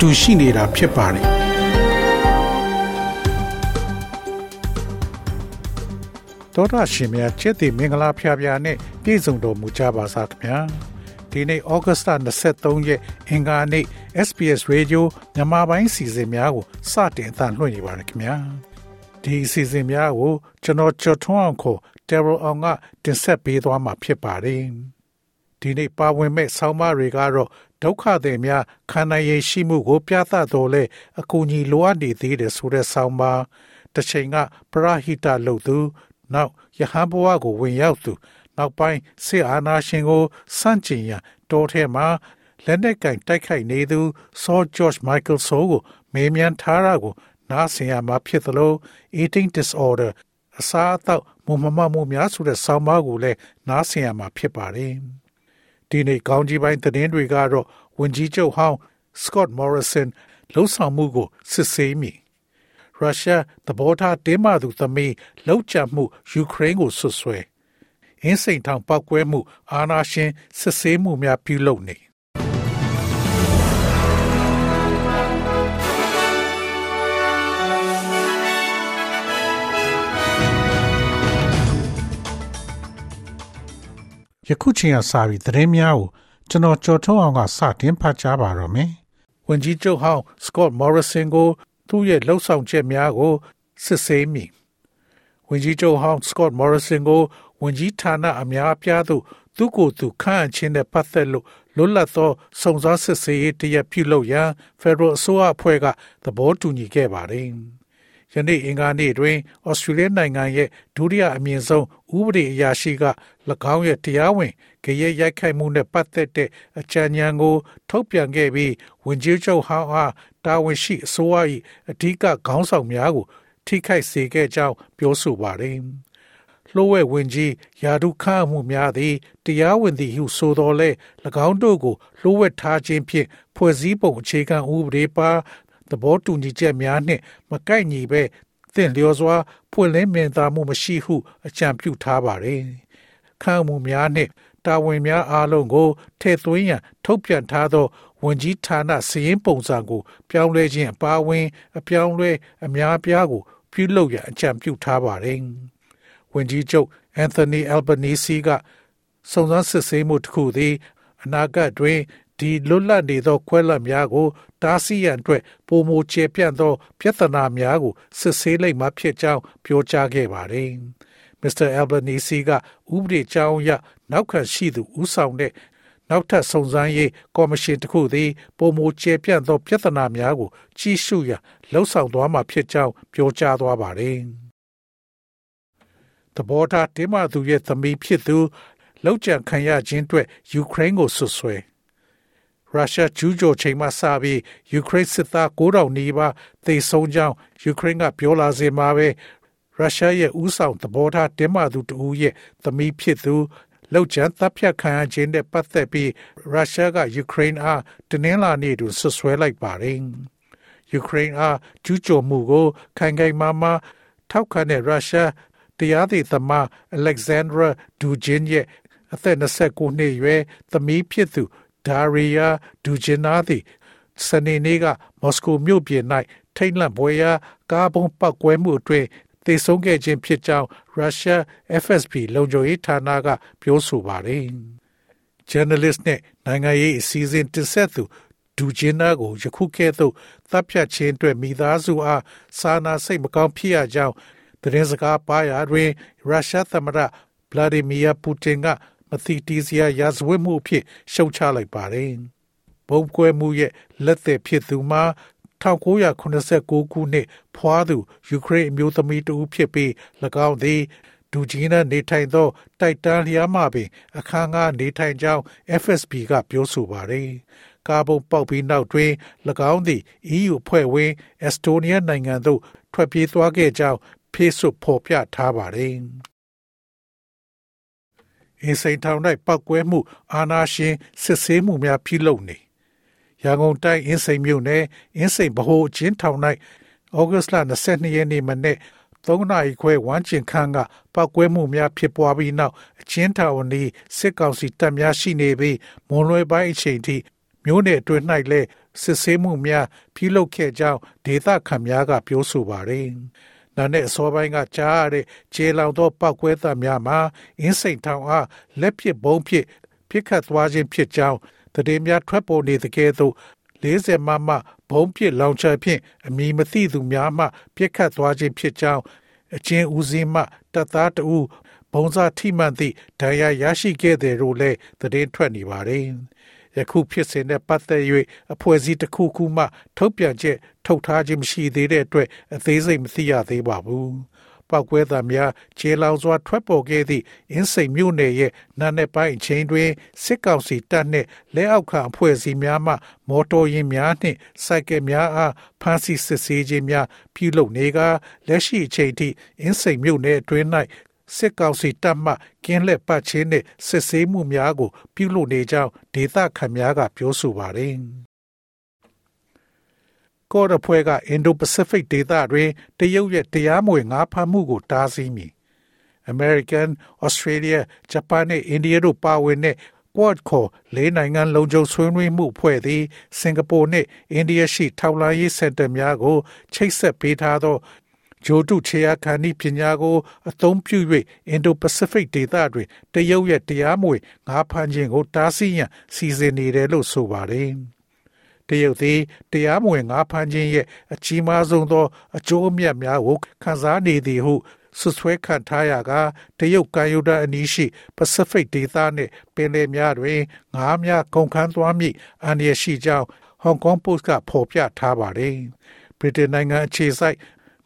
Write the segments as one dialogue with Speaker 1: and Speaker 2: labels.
Speaker 1: တူရှိနေတာဖြစ်ပါတယ်တော်ရရှင်များချစ်တဲ့မင်္ဂလာဖျားဖျားနဲ့ပြည့်စုံတော်မူကြပါစားခင်ဗျာဒီနေ့ဩဂတ်စ်လ23ရက်အင်္ဂါနေ့ SPS Radio မြန်မာပိုင်းစီစဉ်များကိုစတင်အသံလွှင့်နေပါတယ်ခင်ဗျာဒီအစီအစဉ်များကိုကျွန်တော်ကျော်ထွန်းအောင်ခေါ် Terror အောင်ကတင်ဆက်ပေးသွားမှာဖြစ်ပါတယ် ဒီနေ့ပါဝင်မဲ့ဆောင်းပါးတွေကတော့ဒုက္ခတွေများခံနိုင်ရည်ရှိမှုကို ပြသတော်လဲအကူအညီလိုအပ်နေသေးတယ်ဆိုတဲ့ဆောင်းပါးတစ်ချိန်ကပရဟိတလုပ်သူ နောက်ယဟန်ဘဝကိုဝင်ရောက်သူနောက်ပိုင်းစစ်အာဏာရှင်ကိုစန့်ကျင်ရန်တောထဲမှာလက်နက်ကင်တိုက်ခိုက်နေသူဆောဂျော့ချ်မိုက်ကယ်ဆိုကိုမေးမြန်းထားတာကို နားဆင်ရမှာဖြစ်သလို eating disorder အစာအသောက်မမမမှုများဆိုတဲ့ဆောင်းပါးကိုလည်းနားဆင်ရမှာဖြစ်ပါတယ် ဒီနေ့ကောင်းကြီးပိုင်းသတင်းတွေကတော့ဝန်ကြီးချုပ်ဟောင်း Scott Morrison လှုပ်ဆောင်မှုကိုစစ်ဆေးမိရုရှားသဘောထားတင်းမာသူသမီးလှုပ်ကြံမှုယူကရိန်းကိုဆွဆွဲအင်းစိန်ထောင်ပောက်ကွဲမှု အာဏာရှင်စစ်ဆေးမှုများပြုလုပ်နေ ယခုချိန်ကစပြီးသတင်းများကိုကျွန်တော်ကြော်ထုတ်အောင်ကစတင်ဖတ်ကြားပါတော့မယ်။ဝန်ကြီးချုပ်ဟောင်း Scott Morrison ကိုသူ့ရဲ့လှုပ်ဆောင်ချက်များကိုစစ်ဆေးမိ။ဝန်ကြီးချုပ်ဟောင်း Scott Morrison ကိုဝန်ကြီးဌာနအများအပြားသို့သူ့ကိုယ်သူခန့်အပ်ခြင်းနဲ့ပတ်သက်လို့လွတ်လပ်သောစုံစမ်းစစ်ဆေးရေးတရက်ပြုလုပ်ရန် Federal အစိုးရအဖွဲ့ကသဘောတူညီခဲ့ပါတယ်။ ယနေ့အင်္ဂါနေ့တွင်ဩစတြေးလျနိုင်ငံရဲ့ဒုတိယအမြင့်ဆုံးဥပဒေအရာရှိက၎င်းရဲ့တရားဝင်ကြရဲရိုက်ခိုက်မှုနဲ့ပတ်သက်တဲ့အကြံဉာဏ်ကို ထုတ်ပြန်ခဲ့ပြီးဝန်ကြီးချုပ်ဟောင်းအားတာဝန်ရှိအစိုးရ၏အဓိကခေါင်းဆောင်များကို ထိခိုက်စေခဲ့ကြောင်းပြောဆိုပါတယ်။လှိုးဝဲဝင်ကြီးယာဒုခမှုများသည်တရားဝင်သည်ဟုဆိုတော်လဲ၎င်းတို့ကိုလှိုးဝဲထားခြင်းဖြင့်ဖွဲ့စည်းပုံအခြေခံဥပဒေပါ သဘောတူညီချက်များနှင့်မကိုက်ညီပဲသင့်လျော်စွာဖွင့်လင်းမြင်သာမှုမရှိဟု အကြံပြုထားပါသည်။ခံမှုများနှင့်တာဝန်များအားလုံးကိုထည့်သွင်းရန်ထုတ်ပြန်ထားသောဝန်ကြီးဌာနစည်ရင်းပုံစံကိုပြောင်းလဲခြင်းအပါအဝင် အပြောင်းလဲအများအပြားကိုပြုလုပ်ရန်အကြံပြုထားပါတယ်။ဝန်ကြီးချုပ်အန်သိုနီအယ်ဘနီစီကစုံစမ်းစစ်ဆေးမှုတစ်ခုသည်အနာဂတ်တွင် ဒီလွတ်လပ်နေသော ခွဲလပ်များကိုတားဆီးရန်အတွက်ပုံမချေပြန့်သောပြဿနာများကိုစစ်ဆေးလိုက်မှဖြစ်ကြောင်းပြောကြားခဲ့ပါတယ်။ Mr. Albanese ကဥပဒေကြောင်းအရနောက်ခံရှိသူဦးဆောင်တဲ့နောက်ထပ်စုံစမ်းရေးကော်မရှင်တစ်ခုသည်ပုံမချေပြန့်သောပြဿနာများကိုကြီးစုရန်လှုံ့ဆော်သွားမှာဖြစ်ကြောင်းပြောကြားသွားပါတယ်။တဘောထားတင်းမာသူရဲ့သမီးဖြစ်သူလောက်ကျန်ခံရခြင်းအတွက်ယူကရိန်းကိုဆွဆွဲ ရုရှားကျူးကျော်ချိန်မှစပြီးယူကရိန်းစစ်သား9000နီးပါးသေဆုံးကြောင်းယူကရိန်းကပြောလာစေမှာပဲရုရှားရဲ့ဥဆောင်သဘောထားတင်းမာသူတဦးရဲ့သမီးဖြစ်သူလောက်ကျန်တပ်ဖြတ်ခံရခြင်းနဲ့ပတ်သက်ပြီးရုရှားကယူကရိန်းအားတနင်္လာနေ့တွင်ဆွဆွဲလိုက်ပါတယ်။ယူကရိန်းအားကျူးကျော်မှုကိုခိုင်ခိုင်မာမာထောက်ခံတဲ့ရုရှားတရားသေသမား Alexandra Dugin ရဲ့အသက်29နှစ်အရွယ်သမီးဖြစ်သူ ဒါရီယာဒူဂျင်နာသည်စနေနေ့ကမော်စကိုမြို့ပြင်၌ထိတ်လန့်ပွဲရာကားပုံပောက်ကွဲမှုအတွင်းသေဆုံးခဲ့ခြင်းဖြစ်ကြောင်းရုရှား FSB လုံခြုံရေးဌာနကပြောဆိုပါတယ်။ journalist နဲ့နိုင်ငံရေးအစည်းအဝေးတင်ဆက်သူဒူဂျင်နာကိုယခုကဲ့သို့တပ်ဖြတ်ခြင်းအတွက်မိသားစုအားစာနာစိတ်မကောင်းဖြစ်ရကြောင်းသတင်းစကားပါရာတွင်ရုရှားသမ္မတဗလာဒီမီယာပူတင်က မသိတီးစရာရာဇဝတ်မှုအဖြစ်ရှုံချလိုက်ပါတယ်။ဘုံကွဲမှုရဲ့လက်သက်ဖြစ်သူမှာ1989ခုနှစ်ဖွားသူယူကရိန်းအမျိုးသမီးတဦးဖြစ်ပြီး၎င်းသည်ဒူဂျီနာနေထိုင်သော တိုက်တန်းလျားမှပင် အခန်းကားနေထိုင်ကြောင်း FSB ကပြောဆိုပါတယ်။ကားပုံပေါက်ပြီးနောက်တွင်၎င်းသည် EU ဖွဲ့ဝင်အက်စတိုးနီးယားနိုင်ငံသို့ထွက်ပြေးသွားခဲ့ကြောင်း Facebook ဖော်ပြထားပါတယ်။ အင်းစိန်ထောင်၌ပောက်ကွဲမှု အာဏာရှင်စစ်ဆေးမှုများပြုလုပ်နေရန်ကုန်တိုင်းအင်းစိန်မြို့နယ်အင်းစိန်ဗဟိုအချင်းထောင်၌ဩဂတ်လ22ရက်နေ့မနေ့သုံးနာရီခွဲဝမ်းကျင်ခန်းကပောက်ကွဲမှုများဖြစ်ပွားပြီးနောက်အချင်းထောင်နီစစ်ကောင်စီတပ်များရှိနေပြီးမွန်လွယ်ပိုင်းအချိန်ထိမျိုးနယ်အတွင်း၌လည်းစစ်ဆေးမှုများပြုလုပ်ခဲ့ကြောင်းဒေသခံများကပြောဆိုပါတယ်။ နာနဲ့အစောပိုင်းကကြားရတဲ့ခြေလောင်သောပောက်ကွဲသံများမှာအင်းစိန်ထောင်အားလက်ပစ်ဘုံးဖြင့်ပြစ်ခတ်သွားခြင်းဖြစ်ကြောင်းတည်များထွက်ပေါ်နေတဲ့ကဲ့သို့40မမဘုံပစ်လောင်ချဖြင့်အမည်မသိသူများမှပြစ်ခတ်သွားခြင်းဖြစ်ကြောင်းအချင်းဦးစီးမှတပ်သားတဦးဘုံစားထိမှန်သည့်ဒဏ်ရာရရှိခဲ့တယ်လို့လည်းသတင်းထွက်နေပါတယ်။ ယခုဖြစ်စဉ်နဲ့ပတ်သက်၍အဖွဲ့အစည်းတစ်ခုခုမှထုတ်ပြန်ချက်ထုတ်ထားခြင်းမရှိသေးတဲ့အတွက်အသေးစိတ်မသိရသေးပါဘူး။ပောက်ကွဲသံများခြေလောင်စွာထွက်ပေါ်ခဲ့သည့်အင်းစိန်မြို့နယ်ရဲ့နာနယ်ပိုင်းအချိန်တွင်စစ်ကောင်စီတပ်နှင့်လက်အောက်ခံအဖွဲ့အစည်းများမှမော်တော်ယာဉ်များနှင့်စိုက်ကယ်များအားဖမ်းဆီးစစ်ဆေးခြင်းများပြုလုပ်နေကလက်ရှိအချိန်ထိအင်းစိန်မြို့နယ်အတွင်း၌ စစ်ကောင်စီတပ်မှကင်းလက်ပတ်ချင်းနှင့်စစ်ဆေးမှုများကို ပြုလုပ်နေကြောင်းဒေသခံများကပြောဆိုပါတယ်ကော့အဖွဲ့ကအင်ဒိုပစိဖိတ်ဒေသတွင်တရုတ်ရဲ့တရားမဝင်ငါးဖမ်းမှုကိုတားဆီးမည် American, Australia, Japan နဲ့ India တို့ပါဝင်တဲ့ Quad ခေါ်လေးနိုင်ငံလုံခြုံဆွေးနွေးမှုဖွဲ့သည်စင်ကာပူနှင့်အိန္ဒိယရှိထောက်လှမ်းရေးစင်တာများကိုချိတ်ဆက်ပေးထားသော ဂျိုတုချေယခန္ဒီပညာကိုအသုံးပြု၍အင်ဒိုပစိဖိတ်ဒေသတွင်တရုတ်ရဲ့တရားမဝင်ငါးဖမ်းခြင်းကိုတားဆီးရန်စီစဉ်နေတယ်လို့ဆိုပါတယ်။တရုတ်သည်တရားမဝင်ငါးဖမ်းခြင်းရဲ့အကြီးမားဆုံးသောအကျိုးအမြတ်များကိုခံစားနေသည်ဟုဆွဆွဲခံထားရကတရုတ်ကမ်းရိုးတန်းအနီးရှိပစိဖိတ်ဒေသနှင့်ပင်လယ်များတွင်ငါးများကုန်ခန်းသွားမည့်အန္တရာယ်ရှိကြောင်းဟောင်ကောင်ပို့စ်ကဖော်ပြထားပါတယ်။ဗြိတိန်နိုင်ငံအခြေစိုက်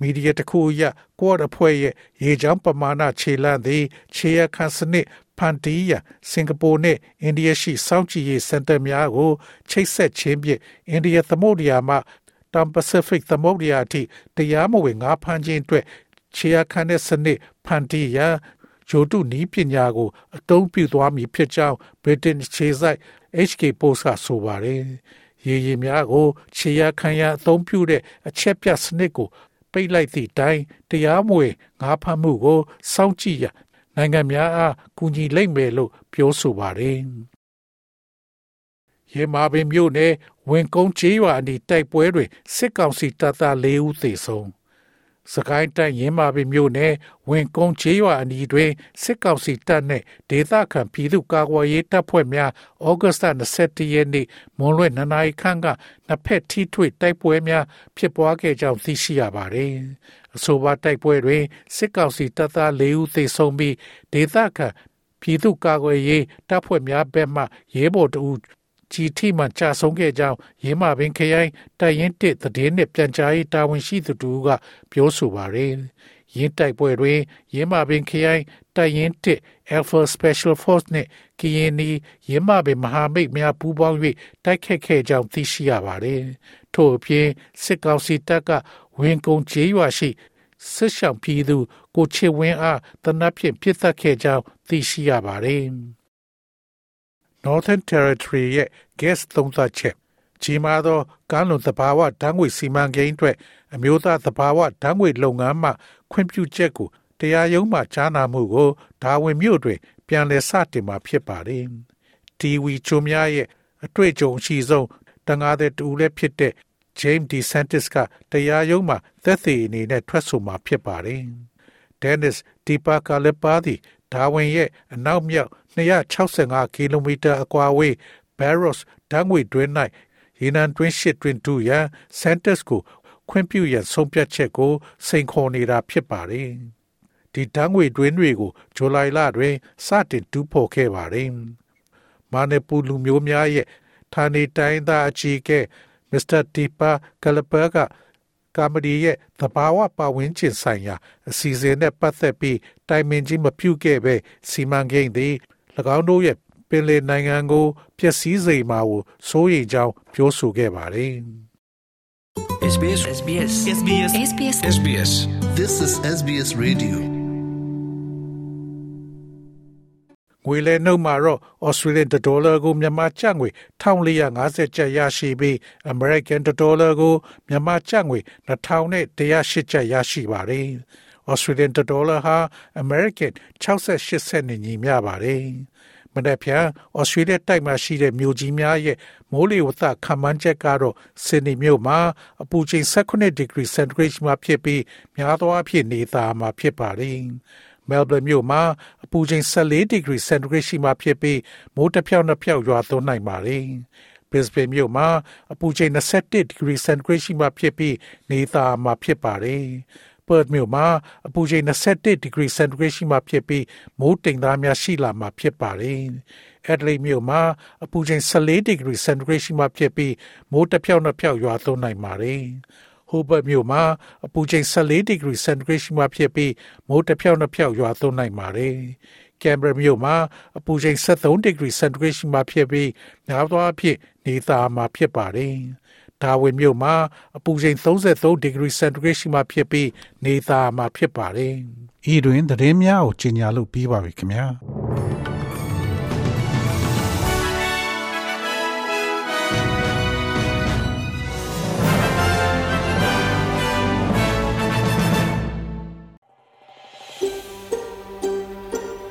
Speaker 1: မီဒီယာတစ်ခုအရကွာ့အဖွဲ့ရဲ့ရေချောင်းပမာဏခြေလန့်သည်ခြေရခန့်စနစ်ဖန်တီးရန်စင်ကာပူနှင့်အိန္ဒိယရှိစောင့်ကြည့်ရေးစင်တာများကိုချိတ်ဆက်ခြင်းဖြင့်အိန္ဒိယသမုဒ္ဒရာမှတမ်ပစိဖိတ်သမုဒ္ဒရာအထိတရားမဝင်ငါးဖမ်းခြင်းအတွက်ခြေရခန့်တဲ့စနစ်ဖန်တီးရန်ဂျိုတုနီးပညာကိုအသုံးပြုသွားမည်ဖြစ်ကြောင်း Britain ခြေဆိုင် HK Post ကဆိုပါတယ်။ရေရီများကိုခြေရခန့်ရအသုံးပြုတဲ့အချက်ပြစနစ်ကို ပိတ်လိုက်သည့်တိုင်တရားမဝင်ငါးဖမ်းမှုကိုစောင့်ကြည့်ရနိုင်ငံများအားကူညီလိမ့်မယ်လို့ပြောဆိုပါတယ်။ရေမာပင်မြို့နယ်ဝင်ကုန်းကျေးရွာအနီးတိုက်ပွဲတွင်စစ်ကောင်စီတပ်သား၄ဦးသေဆုံး စကိုင်းတိုင်းရင်းမာပင်မြို့နယ်ဝင်ကုန်းချေးရွာအနီးတွင်စစ်ကောင်စီတပ်နှင့်ဒေသခံပြည်သူ့ကာကွယ်ရေးတပ်ဖွဲ့များဩဂတ်စ်လ21ရက်နေ့မွန်လွဲ့2နာရီခန့်ကနှစ်ဖက်ထိထွေတိုက်ပွဲများဖြစ်ပွားခဲ့ကြောင်းသိရှိရပါသည်။အဆိုပါတိုက်ပွဲတွင်စစ်ကောင်စီတပ်သား၄ဦးသေဆုံးပြီးဒေသခံပြည်သူ့ကာကွယ်ရေးတပ်ဖွဲ့များဘက်မှရဲဘော်တဦး ကြီးထိမှကြာဆုံးခဲ့ကြောင်းရင်းမာပင်ခရိုင်တိုင်ရင်တစ်သတင်းနဲ့ပြန်ကြားရေးတာဝန်ရှိသူတို့ကပြောဆိုပါရယ်ရင်းတိုက်ပွဲတွင်ရင်းမာပင်ခရိုင်တိုင်ရင်တစ် Alpha Special Force နဲ့ KNI ရင်းမာပင်မဟာမိတ်များပူးပေါင်း၍တိုက်ခတ်ခဲ့ကြောင်းသိရှိရပါတယ်။ထို့အပြင်စစ်ကောင်စီတပ်ကဝင်ကုန်ကျေးရွာရှိစစ်ဆောင်ပြည်သူကိုချစ်ဝင်းအားတနပ်ဖြင့်ပြစ်သက်ခဲ့ကြောင်းသိရှိရပါတယ်။ Northern Territory ရဲ့ gas သုံးသပ်ချက်ကြီးမားသောကမ်းလွန်သဘာဝဓာတ်ငွေစီမံကိန်းအတွက်အမျိုးသားသဘာဝဓာတ်ငွေလုပ်ငန်းမှခွင့်ပြုချက်ကိုတရားရုံးမှကြားနာမှုကိုဒါဝင်မြို့တွင် ပြန်လည်စတင်မှာဖြစ်ပါတယ်။ TV ချိုများရဲ့အတွေ့အကြုံအရှိဆုံးတန်ငါတဲ့တူလည်းဖြစ်တဲ့ James DeSantis ကတရားရုံးမှာသက်သေအနေနဲ့ထွက်ဆိုမှာဖြစ်ပါတယ်။ Dennis Deepak လည်းပါသည် ဒါဝင်ရဲ့အနောက်မြောက်265ကီလိုမီတာအကွာဝေး Barros ဓာတ်ငွေတွင်း၌ရေနံတွင်းရှိတွင်တူရန် Santos ကိုခွင့်ပြုရန်ဆုံးဖြတ်ချက်ကိုစိန်ခေါ်နေတာဖြစ်ပါတယ်။ဒီဓာတ်ငွေတွင်းတွေကိုဇူလိုင်လတွင်စတင်တူးဖော်ခဲ့ပါတယ်။မာနေပူလူမျိုးများရဲ့ဌာနေတိုင်းသားအကြီးအကဲမစ္စတာတီပါကလပါက ကာမဒီရဲ့သဘာဝပတ်ဝန်းကျင်ဆိုင်ရာအစီအစဉ်နဲ့ပတ်သက်ပြီးတိုင်ပင်ခြင်းမပြုခဲ့ပဲစီမံကိန်းသည်၎င်းတို့ရဲ့ပင်လယ်နိုင်ငံကိုပျက်စီးစေမှာကိုစိုးရိမ်ကြောင်းပြောဆိုခဲ့ပါတယ်။
Speaker 2: SBS SBS SBS
Speaker 3: SBS
Speaker 2: SBS
Speaker 4: This is SBS Radio.
Speaker 1: ငွေလဲနှုတ်မှာတော့ Australian dollar ကိုမြန်မာကျပ်ငွေ1450ကျပ်ရရှိပြီး American dollar ကိုမြန်မာကျပ်ငွေ2108ကျပ်ရရှိပါတယ်။ Australian dollar ဟာ American 68စက်နဲ့ညီမျှပါတယ်။မနေ့ဖြန်ဩစတြေးလျတိုက်မှာရှိတဲ့မြို့ကြီးများရဲ့မိုးလေဝသခန့်မှန်းချက်ကတော့ဆင်နီမြို့မှာအပူချိန်18ဒီဂရီစင်တီဂရိတ်မှာဖြစ်ပြီးများသောအားဖြင့်နေသားမှာဖြစ်ပါတယ်။မဲ လ်ဘန်မြို့မှာအပူချိန်14ဒီဂရီစင်တီဂရိတ်ရှိမှဖြစ်ပြီးမိုးတစ်ဖြောက်နှစ်ဖြောက်ရွာသွန်းနိုင်ပါတယ်။ Brisbane မြို့မှာအပူချိန်21ဒီဂရီစင်တီဂရိတ်ရှိမှဖြစ်ပြီးနေသားမှာဖြစ်ပါတယ်။ Perth မြို့မှာအပူချိန်21ဒီဂရီစင်တီဂရိတ်ရှိမှဖြစ်ပြီးမိုးတိမ်သားများရှိလာမှာဖြစ်ပါတယ်။ Adelaide မြို့မှာအပူချိန်14ဒီဂရီစင်တီဂရိတ်ရှိမှဖြစ်ပြီးမိုးတစ်ဖြောက်နှစ်ဖြောက်ရွာသွန်းနိုင်ပါတယ်။ Hobart မြို့မှာအပူချိန်14ဒီဂရီစင်တီဂရိတ်ရှိမှဖြစ်ပြီးမိုးတစ်ဖြောက်နှစ်ဖြောက်ရွာသွန်းနိုင်ပါတယ်။ Canberra မြို့မှာအပူချိန်73ဒီဂရီစင်တီဂရိတ်ရှိမှဖြစ်ပြီးများသောအားဖြင့်နေသားမှာဖြစ်ပါတယ်။ဒါဝင်မြို့မှာအပူချိန်33ဒီဂရီစင်တီဂရိတ်ရှိမှဖြစ်ပြီးနေသားမှာဖြစ်ပါတယ်။ဤတွင်သတင်းများကိုကြီးညာလို့ပြီးပါပြီခင်ဗျာ။။